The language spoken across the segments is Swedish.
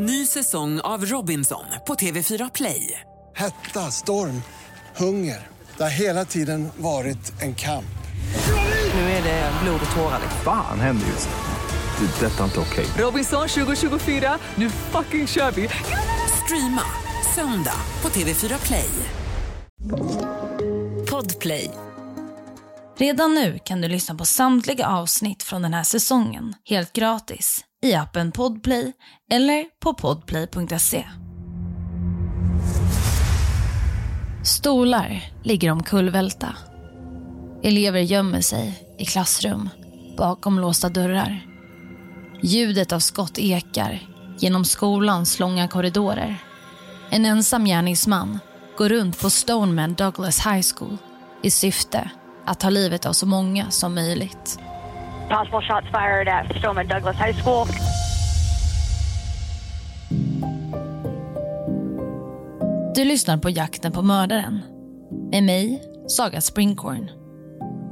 Ny säsong av Robinson på TV4 Play. Hetta, storm, hunger. Det har hela tiden varit en kamp. Nu är det blod och tårar. Fan händer just nu. Det. är Detta är inte okej. Robinson 2024, nu fucking kör vi! Streama söndag på TV4 Play. Podplay. Redan nu kan du lyssna på samtliga avsnitt från den här säsongen helt gratis i appen Podplay eller på podplay.se. Stolar ligger omkullvälta. Elever gömmer sig i klassrum bakom låsta dörrar. Ljudet av skott ekar genom skolans långa korridorer. En ensam gärningsman går runt på Stoneman Douglas High School i syfte att ta livet av så många som möjligt. Possible shots fired at Stoma Douglas High School. Du lyssnar på Jakten på mördaren. Med mig, Saga Springhorn.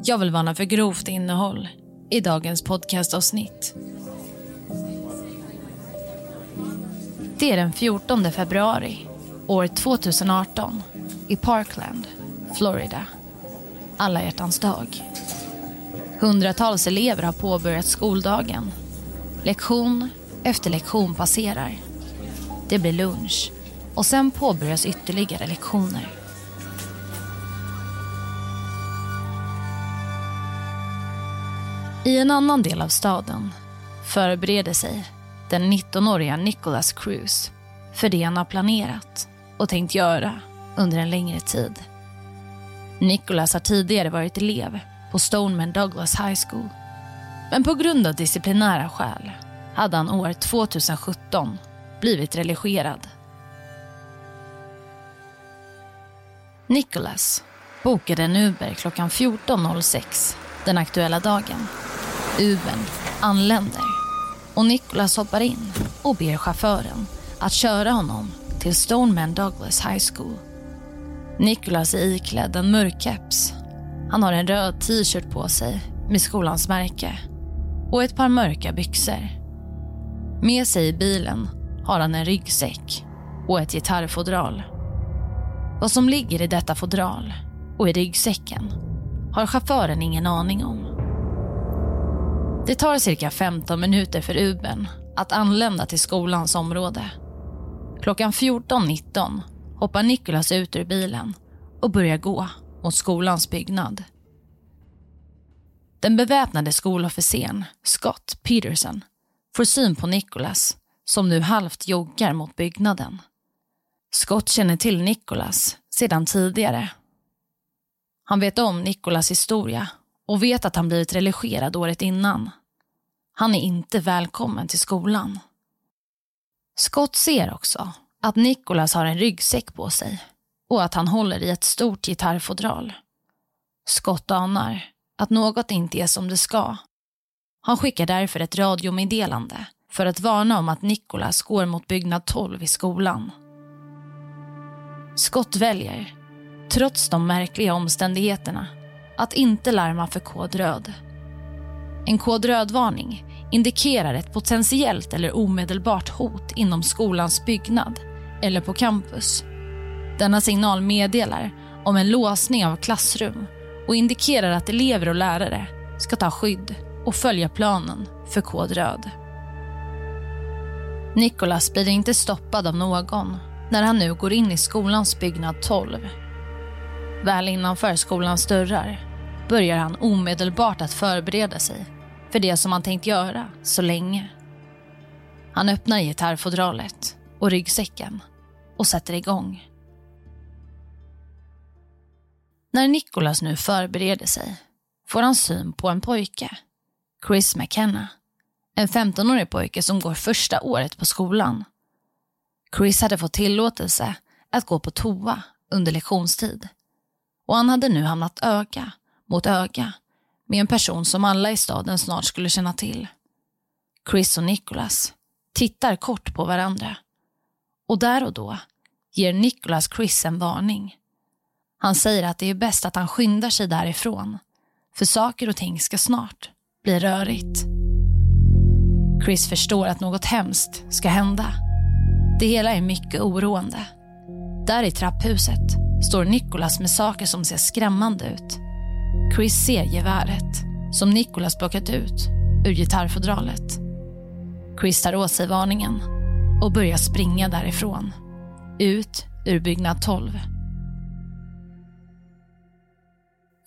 Jag vill varna för grovt innehåll i dagens podcastavsnitt. Det är den 14 februari, år 2018, i Parkland, Florida. Alla hjärtans dag. Hundratals elever har påbörjat skoldagen. Lektion efter lektion passerar. Det blir lunch och sen påbörjas ytterligare lektioner. I en annan del av staden förbereder sig den 19-åriga Nicholas Cruz för det han har planerat och tänkt göra under en längre tid. Nicholas har tidigare varit elev på Stoneman Douglas High School. Men på grund av disciplinära skäl hade han år 2017 blivit religerad. Nicholas bokade en Uber klockan 14.06 den aktuella dagen. Ubern anländer och Nicholas hoppar in och ber chauffören att köra honom till Stoneman Douglas High School. Nicholas är iklädd en mörk keps. Han har en röd t-shirt på sig med skolans märke och ett par mörka byxor. Med sig i bilen har han en ryggsäck och ett gitarrfodral. Vad som ligger i detta fodral och i ryggsäcken har chauffören ingen aning om. Det tar cirka 15 minuter för Ubern att anlända till skolans område. Klockan 14.19 hoppar Nikolas ut ur bilen och börjar gå mot skolans byggnad. Den beväpnade skolofficeren, Scott Peterson, får syn på Nicholas som nu halvt joggar mot byggnaden. Scott känner till Nicholas sedan tidigare. Han vet om Nicholas historia och vet att han blivit religerad året innan. Han är inte välkommen till skolan. Scott ser också att Nicholas har en ryggsäck på sig och att han håller i ett stort gitarrfodral. Scott anar att något inte är som det ska. Han skickar därför ett radiomeddelande för att varna om att Nicholas går mot byggnad 12 i skolan. Scott väljer, trots de märkliga omständigheterna, att inte larma för kod röd. En kod röd-varning indikerar ett potentiellt eller omedelbart hot inom skolans byggnad eller på campus. Denna signal meddelar om en låsning av klassrum och indikerar att elever och lärare ska ta skydd och följa planen för kod röd. Nicholas blir inte stoppad av någon när han nu går in i skolans byggnad 12. Väl innanför skolans dörrar börjar han omedelbart att förbereda sig för det som han tänkt göra så länge. Han öppnar gitarrfodralet och ryggsäcken och sätter igång. När Nicholas nu förbereder sig får han syn på en pojke, Chris McKenna. En 15-årig pojke som går första året på skolan. Chris hade fått tillåtelse att gå på toa under lektionstid. Och han hade nu hamnat öga mot öga med en person som alla i staden snart skulle känna till. Chris och Nicholas tittar kort på varandra. Och där och då ger Nicholas Chris en varning. Han säger att det är bäst att han skyndar sig därifrån. För saker och ting ska snart bli rörigt. Chris förstår att något hemskt ska hända. Det hela är mycket oroande. Där i trapphuset står Nicholas med saker som ser skrämmande ut. Chris ser geväret som Nicholas plockat ut ur gitarrfodralet. Chris tar åt sig varningen och börjar springa därifrån. Ut ur byggnad 12.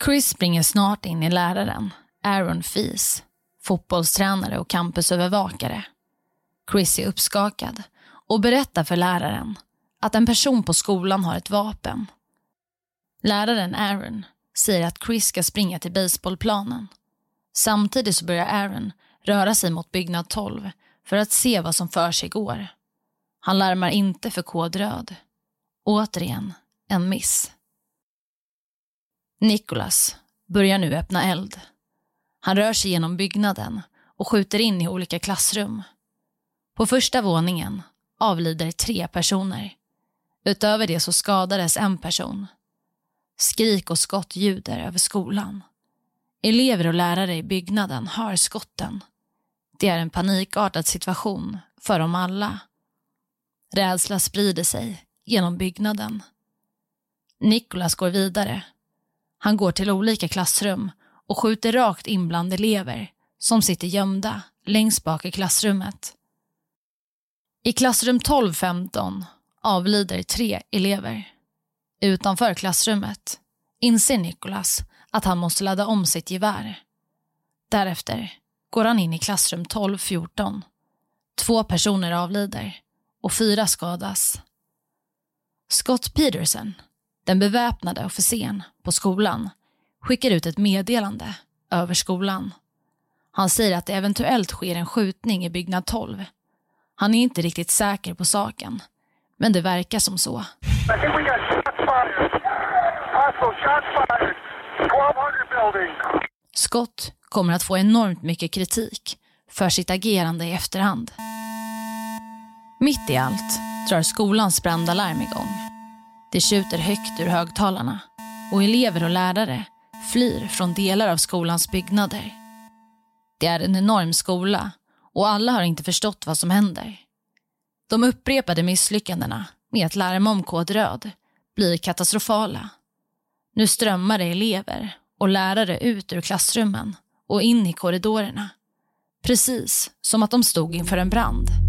Chris springer snart in i läraren, Aaron Fees, fotbollstränare och campusövervakare. Chris är uppskakad och berättar för läraren att en person på skolan har ett vapen. Läraren Aaron säger att Chris ska springa till baseballplanen. Samtidigt så börjar Aaron röra sig mot byggnad 12 för att se vad som för sig går. Han larmar inte för kod röd. Återigen en miss. Nicholas börjar nu öppna eld. Han rör sig genom byggnaden och skjuter in i olika klassrum. På första våningen avlider tre personer. Utöver det så skadades en person. Skrik och skott ljuder över skolan. Elever och lärare i byggnaden hör skotten. Det är en panikartad situation för dem alla. Rädsla sprider sig genom byggnaden. Nikolas går vidare. Han går till olika klassrum och skjuter rakt in bland elever som sitter gömda längst bak i klassrummet. I klassrum 1215 avlider tre elever. Utanför klassrummet inser Nikolas att han måste ladda om sitt gevär. Därefter går han in i klassrum 1214. Två personer avlider och fyra skadas. Scott Peterson, den beväpnade officeren på skolan, skickar ut ett meddelande över skolan. Han säger att det eventuellt sker en skjutning i byggnad 12. Han är inte riktigt säker på saken, men det verkar som så. Scott kommer att få enormt mycket kritik för sitt agerande i efterhand. Mitt i allt drar skolans brandalarm igång. Det tjuter högt ur högtalarna och elever och lärare flyr från delar av skolans byggnader. Det är en enorm skola och alla har inte förstått vad som händer. De upprepade misslyckandena med att larma om kod röd blir katastrofala. Nu strömmar det elever och lärare ut ur klassrummen och in i korridorerna. Precis som att de stod inför en brand.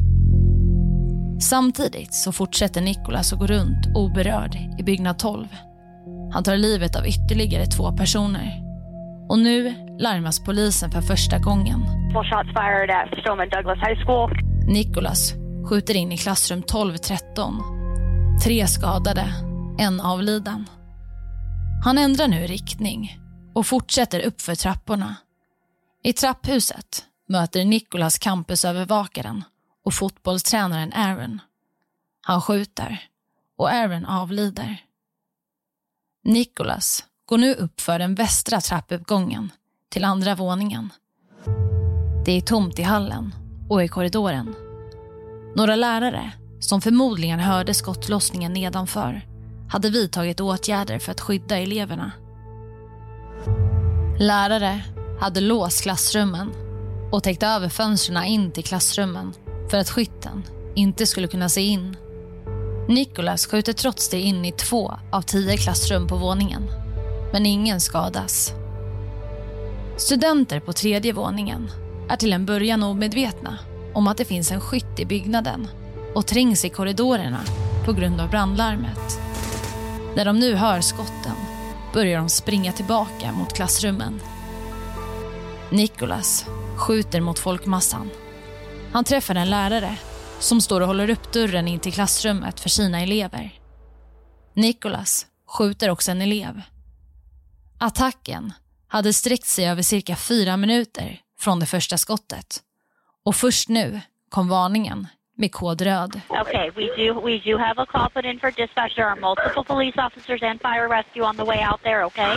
Samtidigt så fortsätter Nikolas att gå runt oberörd i byggnad 12. Han tar livet av ytterligare två personer. Och nu larmas polisen för första gången. Nikolas skjuter in i klassrum 1213. Tre skadade, en avliden. Han ändrar nu riktning och fortsätter uppför trapporna. I trapphuset möter Nikolas campusövervakaren och fotbollstränaren Aaron. Han skjuter och Aaron avlider. Nicholas går nu upp för den västra trappuppgången till andra våningen. Det är tomt i hallen och i korridoren. Några lärare, som förmodligen hörde skottlossningen nedanför, hade vidtagit åtgärder för att skydda eleverna. Lärare hade låst klassrummen och täckt över fönstren in till klassrummen för att skytten inte skulle kunna se in. Nicholas skjuter trots det in i två av tio klassrum på våningen. Men ingen skadas. Studenter på tredje våningen är till en början omedvetna om att det finns en skytt i byggnaden och trängs i korridorerna på grund av brandlarmet. När de nu hör skotten börjar de springa tillbaka mot klassrummen. Nicholas skjuter mot folkmassan. Han träffar en lärare som står och håller upp dörren in till klassrummet för sina elever. Nicholas skjuter också en elev. Attacken hade sträckt sig över cirka fyra minuter från det första skottet. Och först nu kom varningen med kod röd. Okay, we do we do have a call put in for dispatch. There are multiple police officers and fire rescue on the way out there, okay?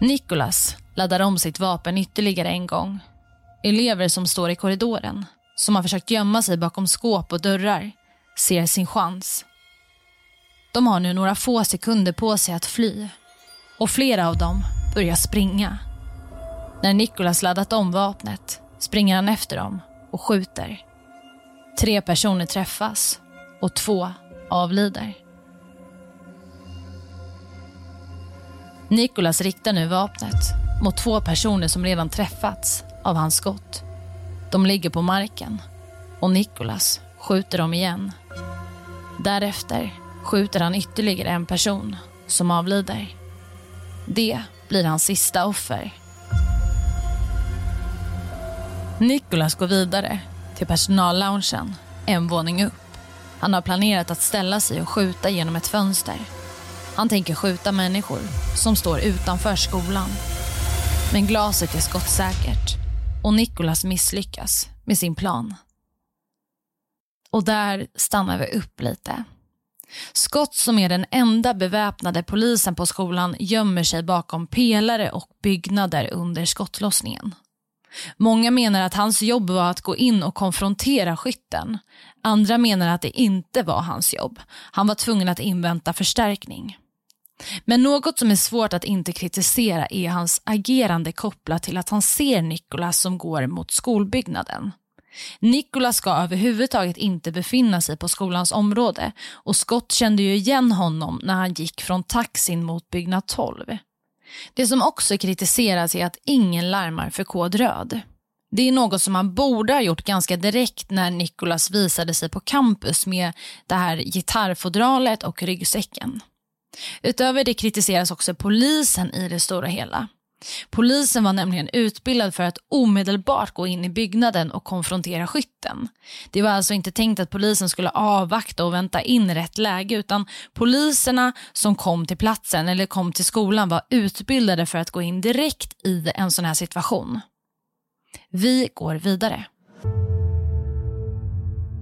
Nicholas laddar om sitt vapen ytterligare en gång. Elever som står i korridoren, som har försökt gömma sig bakom skåp och dörrar, ser sin chans. De har nu några få sekunder på sig att fly och flera av dem börjar springa. När Nicholas laddat om vapnet springer han efter dem och skjuter. Tre personer träffas och två avlider. Nicholas riktar nu vapnet mot två personer som redan träffats av hans skott. De ligger på marken och Nicholas skjuter dem igen. Därefter skjuter han ytterligare en person som avlider. Det blir hans sista offer. Nicholas går vidare till personalloungen en våning upp. Han har planerat att ställa sig och skjuta genom ett fönster. Han tänker skjuta människor som står utanför skolan. Men glaset är skottsäkert och Nikolas misslyckas med sin plan. Och där stannar vi upp lite. Scott som är den enda beväpnade polisen på skolan gömmer sig bakom pelare och byggnader under skottlossningen. Många menar att hans jobb var att gå in och konfrontera skytten. Andra menar att det inte var hans jobb. Han var tvungen att invänta förstärkning. Men något som är svårt att inte kritisera är hans agerande kopplat till att han ser Nikolas som går mot skolbyggnaden. Nikolas ska överhuvudtaget inte befinna sig på skolans område och Scott kände ju igen honom när han gick från taxin mot byggnad 12. Det som också kritiseras är att ingen larmar för kod röd. Det är något som man borde ha gjort ganska direkt när Nikolas visade sig på campus med det här gitarrfodralet och ryggsäcken. Utöver det kritiseras också polisen i det stora hela. Polisen var nämligen utbildad för att omedelbart gå in i byggnaden och konfrontera skytten. Det var alltså inte tänkt att polisen skulle avvakta och vänta in rätt läge utan poliserna som kom till platsen eller kom till skolan var utbildade för att gå in direkt i en sån här situation. Vi går vidare.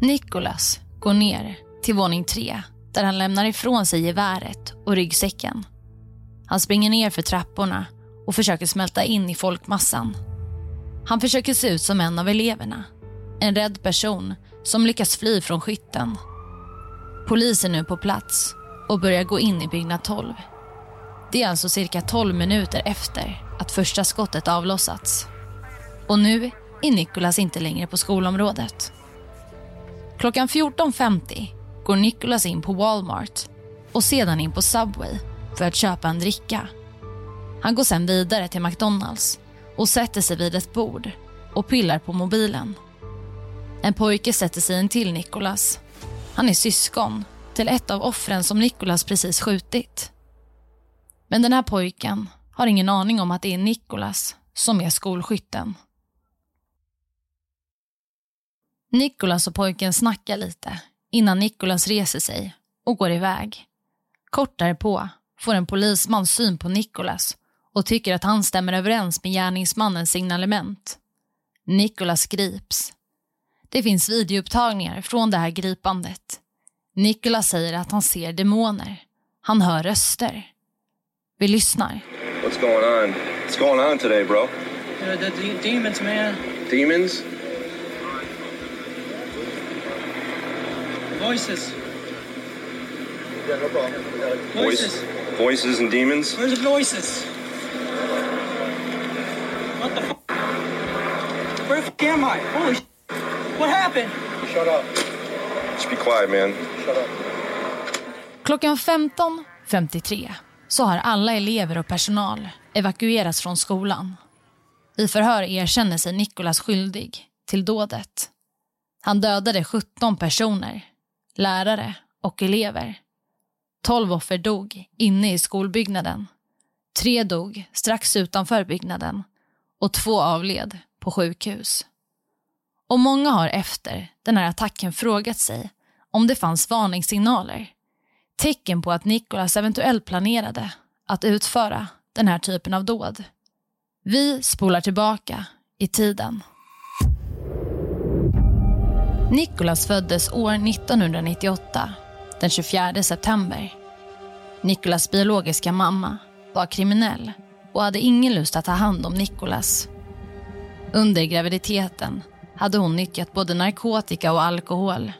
Nicholas går ner till våning tre där han lämnar ifrån sig geväret och ryggsäcken. Han springer ner för trapporna och försöker smälta in i folkmassan. Han försöker se ut som en av eleverna. En rädd person som lyckas fly från skytten. Polisen är nu på plats och börjar gå in i byggnad 12. Det är alltså cirka 12 minuter efter att första skottet avlossats. Och nu är Nicholas inte längre på skolområdet. Klockan 14.50 går Nicholas in på Walmart och sedan in på Subway för att köpa en dricka. Han går sen vidare till McDonalds och sätter sig vid ett bord och pillar på mobilen. En pojke sätter sig in till Nicholas. Han är syskon till ett av offren som Nicholas precis skjutit. Men den här pojken har ingen aning om att det är Nicholas som är skolskytten. Nicholas och pojken snackar lite innan Nicholas reser sig och går iväg. Kort därpå får en polisman syn på Nicholas och tycker att han stämmer överens med gärningsmannens signalement. Nicholas grips. Det finns videoupptagningar från det här gripandet. Nicholas säger att han ser demoner. Han hör röster. Vi lyssnar. What's going on? What's going on today, bro? Uh, the de- demons, man. Demons? Voices. Yeah, no problem. Voices. Voices and demons? Where's the voices? What the fuck? Where the fuck am I? Holy sh- What happened? Shut up. Just be quiet, man. Shut up. Klockan 15.53 så har alla elever och personal evakuerats från skolan. I förhör erkänner sig Nicholas skyldig till dådet. Han dödade 17 personer, lärare och elever. 12 offer dog inne i skolbyggnaden. Tre dog strax utanför byggnaden och två avled på sjukhus. Och många har efter den här attacken frågat sig om det fanns varningssignaler. Tecken på att Nicholas eventuellt planerade att utföra den här typen av dåd. Vi spolar tillbaka i tiden. Nicholas föddes år 1998, den 24 september. Nicholas biologiska mamma var kriminell och hade ingen lust att ta hand om Nicholas. Under graviditeten hade hon nyttjat både narkotika och alkohol.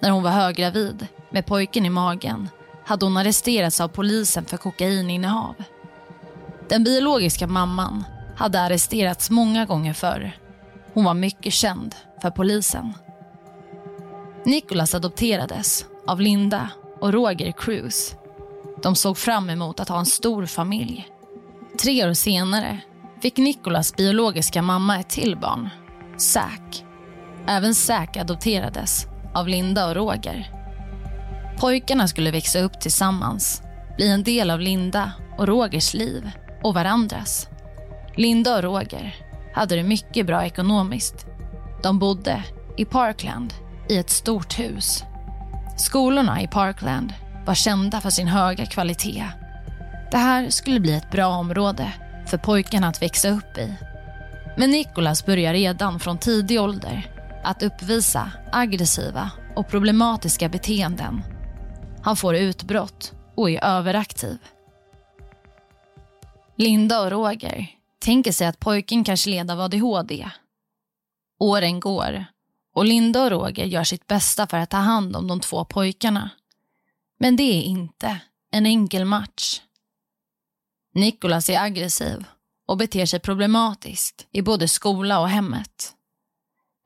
När hon var höggravid med pojken i magen hade hon arresterats av polisen för kokaininnehav. Den biologiska mamman hade arresterats många gånger förr. Hon var mycket känd för polisen. Nicholas adopterades av Linda och Roger Cruz. De såg fram emot att ha en stor familj. Tre år senare fick Nicholas biologiska mamma ett till barn, Zack. Även Zack adopterades av Linda och Roger. Pojkarna skulle växa upp tillsammans, bli en del av Linda och Rogers liv och varandras. Linda och Roger hade det mycket bra ekonomiskt. De bodde i Parkland i ett stort hus. Skolorna i Parkland var kända för sin höga kvalitet. Det här skulle bli ett bra område för pojkarna att växa upp i. Men Nicholas börjar redan från tidig ålder att uppvisa aggressiva och problematiska beteenden. Han får utbrott och är överaktiv. Linda och Roger tänker sig att pojken kanske led av ADHD. Åren går och Linda och Roger gör sitt bästa för att ta hand om de två pojkarna. Men det är inte en enkel match. Nikolas är aggressiv och beter sig problematiskt i både skola och hemmet.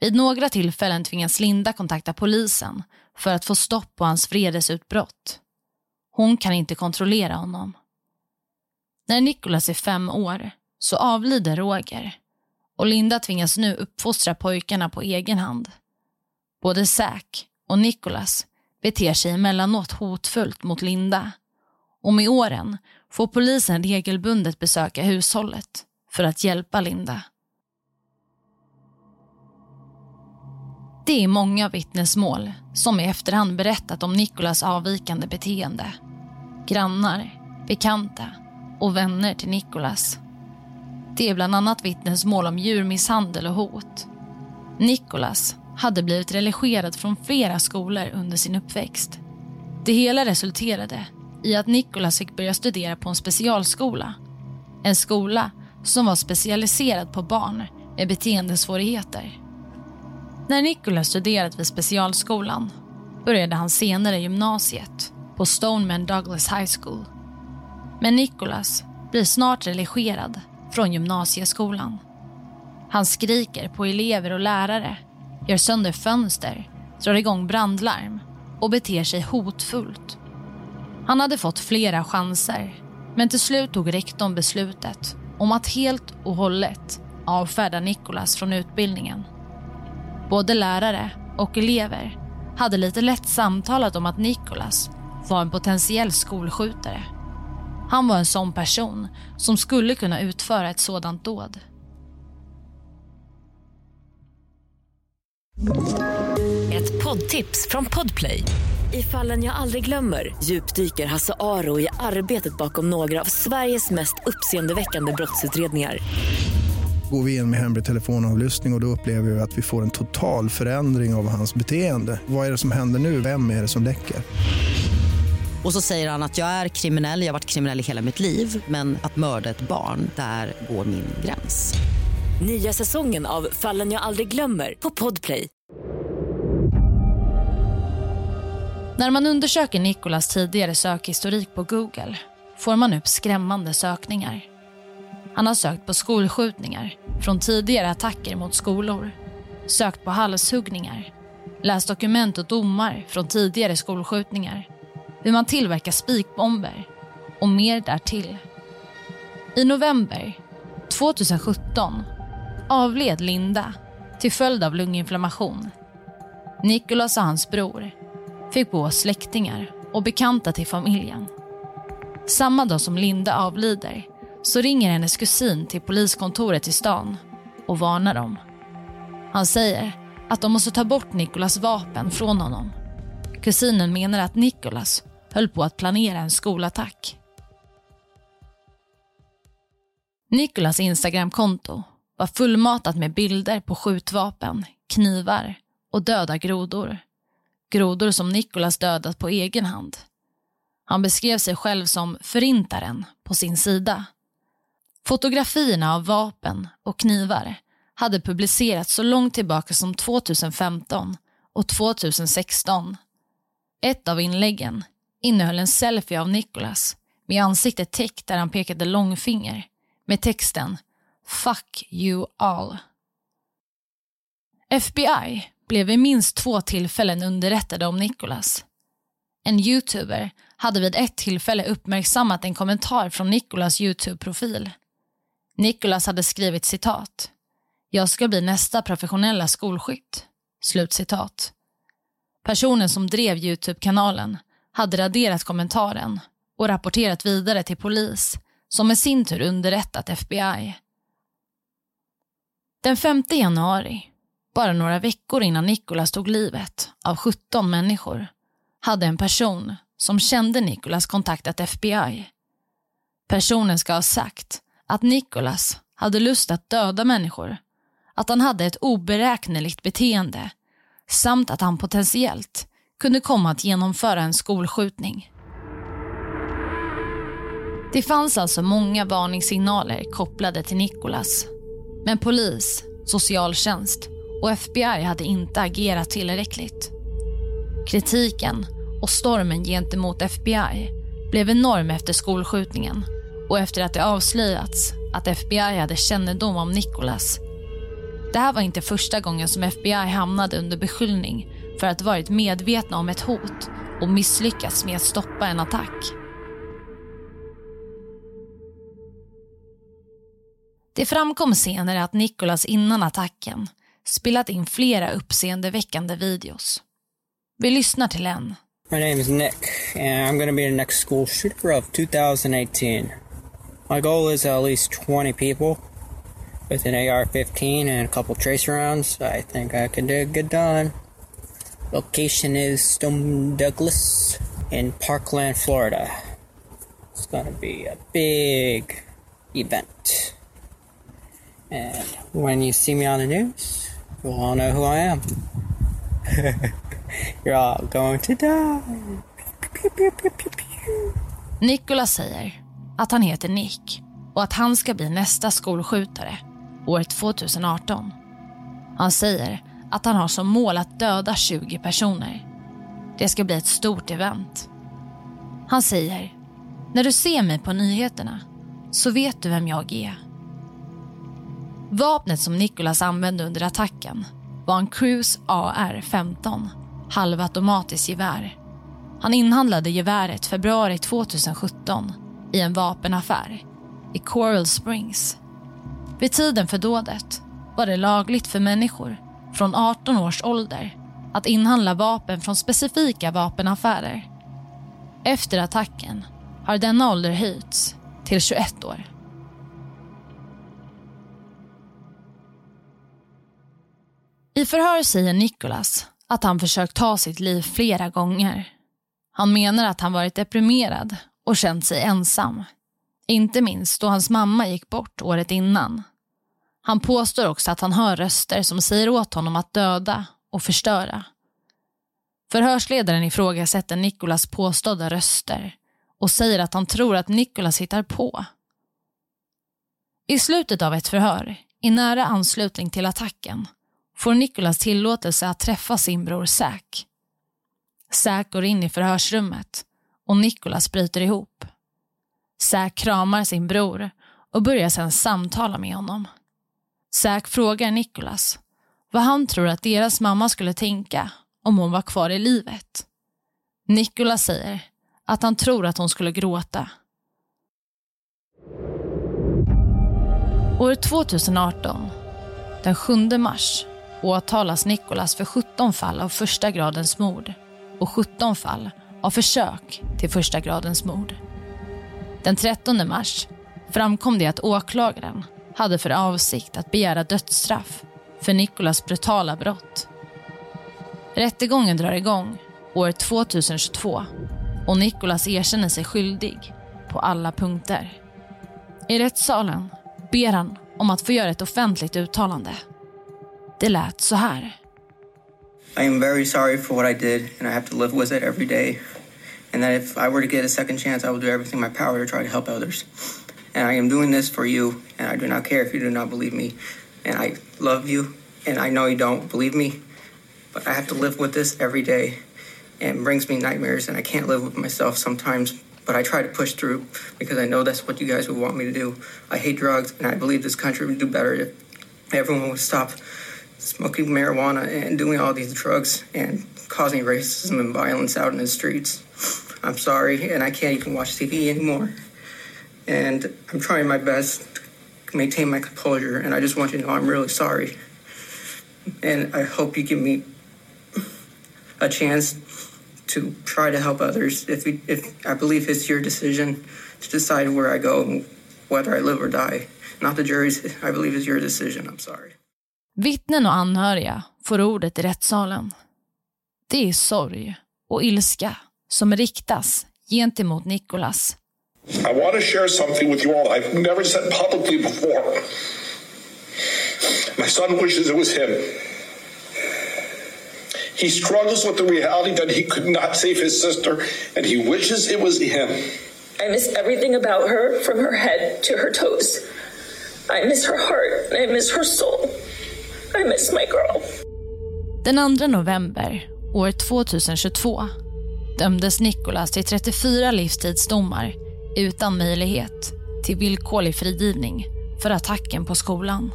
Vid några tillfällen tvingas Linda kontakta polisen för att få stopp på hans vredesutbrott. Hon kan inte kontrollera honom. När Nikolas är fem år så avlider Roger och Linda tvingas nu uppfostra pojkarna på egen hand. Både Zack och Nicholas beter sig emellanåt hotfullt mot Linda och med åren får polisen regelbundet besöka hushållet för att hjälpa Linda. Det är många vittnesmål som i efterhand berättat om Nicholas avvikande beteende. Grannar, bekanta och vänner till Nicholas. Det är bland annat vittnesmål om djurmisshandel och hot. Nicholas hade blivit relegerad från flera skolor under sin uppväxt. Det hela resulterade i att Nicholas fick börja studera på en specialskola. En skola som var specialiserad på barn med beteendesvårigheter. När Nicholas studerat vid specialskolan började han senare gymnasiet på Stoneman Douglas High School. Men Nicholas blir snart relegerad från gymnasieskolan. Han skriker på elever och lärare, gör sönder fönster, drar igång brandlarm och beter sig hotfullt. Han hade fått flera chanser, men till slut tog rektorn beslutet om att helt och hållet avfärda Nikolas från utbildningen. Både lärare och elever hade lite lätt samtalat om att Nikolas var en potentiell skolskjutare. Han var en sån person som skulle kunna utföra ett sådant dåd. Ett poddtips från Podplay. I fallen jag aldrig glömmer djupdyker Hasse Aro i arbetet bakom några av Sveriges mest uppseendeväckande brottsutredningar. Går vi in med hemlig telefonavlyssning och, och då upplever vi att vi får en total förändring av hans beteende. Vad är det som händer nu? Vem är det som läcker? Och så säger han att jag är kriminell, jag har varit kriminell i hela mitt liv men att mörda ett barn, där går min gräns. Nya säsongen av Fallen jag aldrig glömmer på Podplay. När man undersöker Nicolas tidigare sökhistorik på Google får man upp skrämmande sökningar. Han har sökt på skolskjutningar från tidigare attacker mot skolor, sökt på halshuggningar, läst dokument och domar från tidigare skolskjutningar, hur man tillverkar spikbomber och mer därtill. I november 2017 avled Linda till följd av lunginflammation. Nicholas och hans bror fick bo hos släktingar och bekanta till familjen. Samma dag som Linda avlider så ringer hennes kusin till poliskontoret i stan och varnar dem. Han säger att de måste ta bort Nikolas vapen från honom. Kusinen menar att Nikolas höll på att planera en skolattack. Nikolas Instagramkonto var fullmatat med bilder på skjutvapen, knivar och döda grodor. Grodor som Nikolas dödat på egen hand. Han beskrev sig själv som förintaren på sin sida. Fotografierna av vapen och knivar hade publicerats så långt tillbaka som 2015 och 2016. Ett av inläggen innehöll en selfie av Nicholas med ansiktet täckt där han pekade långfinger med texten “Fuck you all”. FBI blev vid minst två tillfällen underrättade om Nicholas. En youtuber hade vid ett tillfälle uppmärksammat en kommentar från Nicholas Youtube-profil. Nicholas hade skrivit citat. “Jag ska bli nästa professionella skolskytt.” Slutcitat. Personen som drev Youtube-kanalen hade raderat kommentaren och rapporterat vidare till polis som i sin tur underrättat FBI. Den 5 januari, bara några veckor innan Nicholas tog livet av 17 människor, hade en person som kände Nicholas kontaktat FBI. Personen ska ha sagt att Nicholas hade lust att döda människor, att han hade ett oberäkneligt beteende samt att han potentiellt kunde komma att genomföra en skolskjutning. Det fanns alltså många varningssignaler kopplade till Nicholas. Men polis, socialtjänst och FBI hade inte agerat tillräckligt. Kritiken och stormen gentemot FBI blev enorm efter skolskjutningen och efter att det avslöjats att FBI hade kännedom om Nicholas. Det här var inte första gången som FBI hamnade under beskyllning för att varit medvetna om ett hot och misslyckats med att stoppa en attack. Det framkom senare att Nicholas innan attacken spelat in flera uppseendeväckande videos. Vi lyssnar till en. My name is Nick, and I'm going to be the next school shooter of 2018. My goal is at least 20 people with an AR-15 and a couple trace rounds. I think I can do a good done. Location is Stone Douglas in Parkland, Florida. It's to be a big event. And when you see me on the news, you'll all know who I am. You're all going to die. Nicholas säger att han heter Nick och att han ska bli nästa skolskjutare år 2018. Han säger att han har som mål att döda 20 personer. Det ska bli ett stort event. Han säger, när du ser mig på nyheterna så vet du vem jag är. Vapnet som Nicholas använde under attacken var en Cruise AR-15, halvautomatiskt gevär. Han inhandlade geväret februari 2017 i en vapenaffär i Coral Springs. Vid tiden för dådet var det lagligt för människor från 18 års ålder att inhandla vapen från specifika vapenaffärer. Efter attacken har denna ålder höjts till 21 år. I förhör säger Nicholas att han försökt ta sitt liv flera gånger. Han menar att han varit deprimerad och känt sig ensam. Inte minst då hans mamma gick bort året innan. Han påstår också att han hör röster som säger åt honom att döda och förstöra. Förhörsledaren ifrågasätter Nikolas påstådda röster och säger att han tror att Nikolas hittar på. I slutet av ett förhör, i nära anslutning till attacken, får Nikolas tillåtelse att träffa sin bror Säk. Säk går in i förhörsrummet och Nikolas bryter ihop. Säk kramar sin bror och börjar sedan samtala med honom. Zack frågar Nicholas vad han tror att deras mamma skulle tänka om hon var kvar i livet. Nicholas säger att han tror att hon skulle gråta. År 2018, den 7 mars, åtalas Nicholas för 17 fall av första gradens mord och 17 fall av försök till första gradens mord. Den 13 mars framkom det att åklagaren hade för avsikt att begära dödsstraff för Nikolas brutala brott. Rättegången drar igång år 2022 och Nikolas erkänner sig skyldig på alla punkter. I rättssalen ber han om att få göra ett offentligt uttalande. Det lät så här. I am very sorry for what I did, and I have to live with it every day. And that if I were to get a second chance, I min do everything in my power to try to help others. And I am doing this for you, and I do not care if you do not believe me. And I love you, and I know you don't believe me, but I have to live with this every day. And it brings me nightmares, and I can't live with myself sometimes. But I try to push through because I know that's what you guys would want me to do. I hate drugs, and I believe this country would do better if everyone would stop smoking marijuana and doing all these drugs and causing racism and violence out in the streets. I'm sorry, and I can't even watch TV anymore. And I'm trying my best to maintain my composure, and I just want you to know I'm really sorry. And I hope you give me a chance to try to help others. If, we, if I believe it's your decision to decide where I go and whether I live or die, not the jury's. I believe it's your decision. I'm sorry. Vittnen och anhöriga får ordet i rättssalen. Det är sorg och ilska som riktas gentemot Nikolas. I want to share something with you all I've never said publicly before. My son wishes it was him. He struggles with the reality that he could not save his sister, and he wishes it was him. I miss everything about her, from her head to her toes. I miss her heart, I miss her soul. I miss my girl. Den 2 november år 2022 dömdes Nicholas till 34 livstidsdomar utan möjlighet till villkorlig frigivning för attacken på skolan.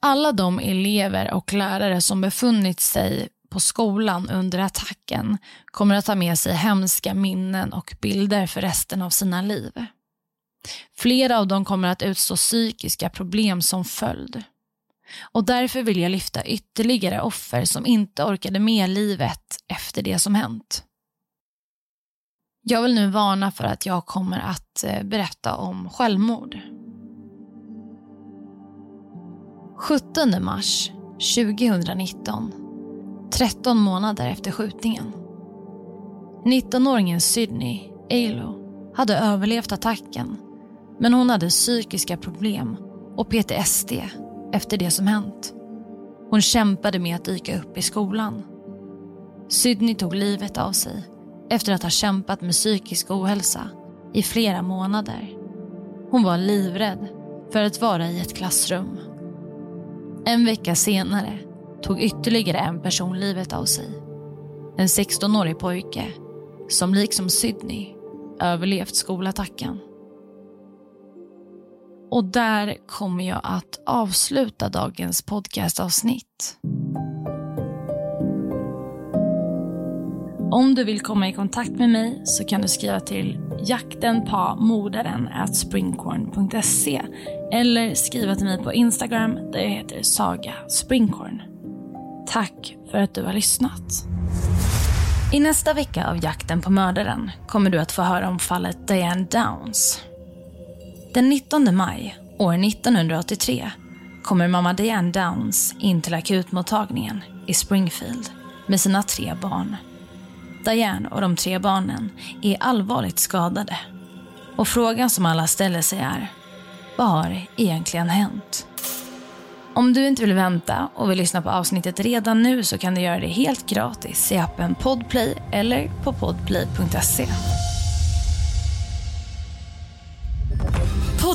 Alla de elever och lärare som befunnit sig på skolan under attacken kommer att ta med sig hemska minnen och bilder för resten av sina liv. Flera av dem kommer att utstå psykiska problem som följd. Och därför vill jag lyfta ytterligare offer som inte orkade med livet efter det som hänt. Jag vill nu varna för att jag kommer att eh, berätta om självmord. 17 mars 2019, 13 månader efter skjutningen. 19-åringen Sydney Alo hade överlevt attacken men hon hade psykiska problem och PTSD efter det som hänt. Hon kämpade med att dyka upp i skolan. Sydney tog livet av sig efter att ha kämpat med psykisk ohälsa i flera månader. Hon var livrädd för att vara i ett klassrum. En vecka senare tog ytterligare en person livet av sig. En 16-årig pojke som liksom Sydney överlevt skolattacken. Och där kommer jag att avsluta dagens podcastavsnitt. Om du vill komma i kontakt med mig så kan du skriva till jakten eller skriva till mig på Instagram där jag heter Saga Springcorn. Tack för att du har lyssnat. I nästa vecka av Jakten på mördaren kommer du att få höra om fallet Diane Downs. Den 19 maj år 1983 kommer mamma Diane Downs in till akutmottagningen i Springfield med sina tre barn. Diane och de tre barnen är allvarligt skadade. Och frågan som alla ställer sig är, vad har egentligen hänt? Om du inte vill vänta och vill lyssna på avsnittet redan nu så kan du göra det helt gratis i appen Podplay eller på podplay.se.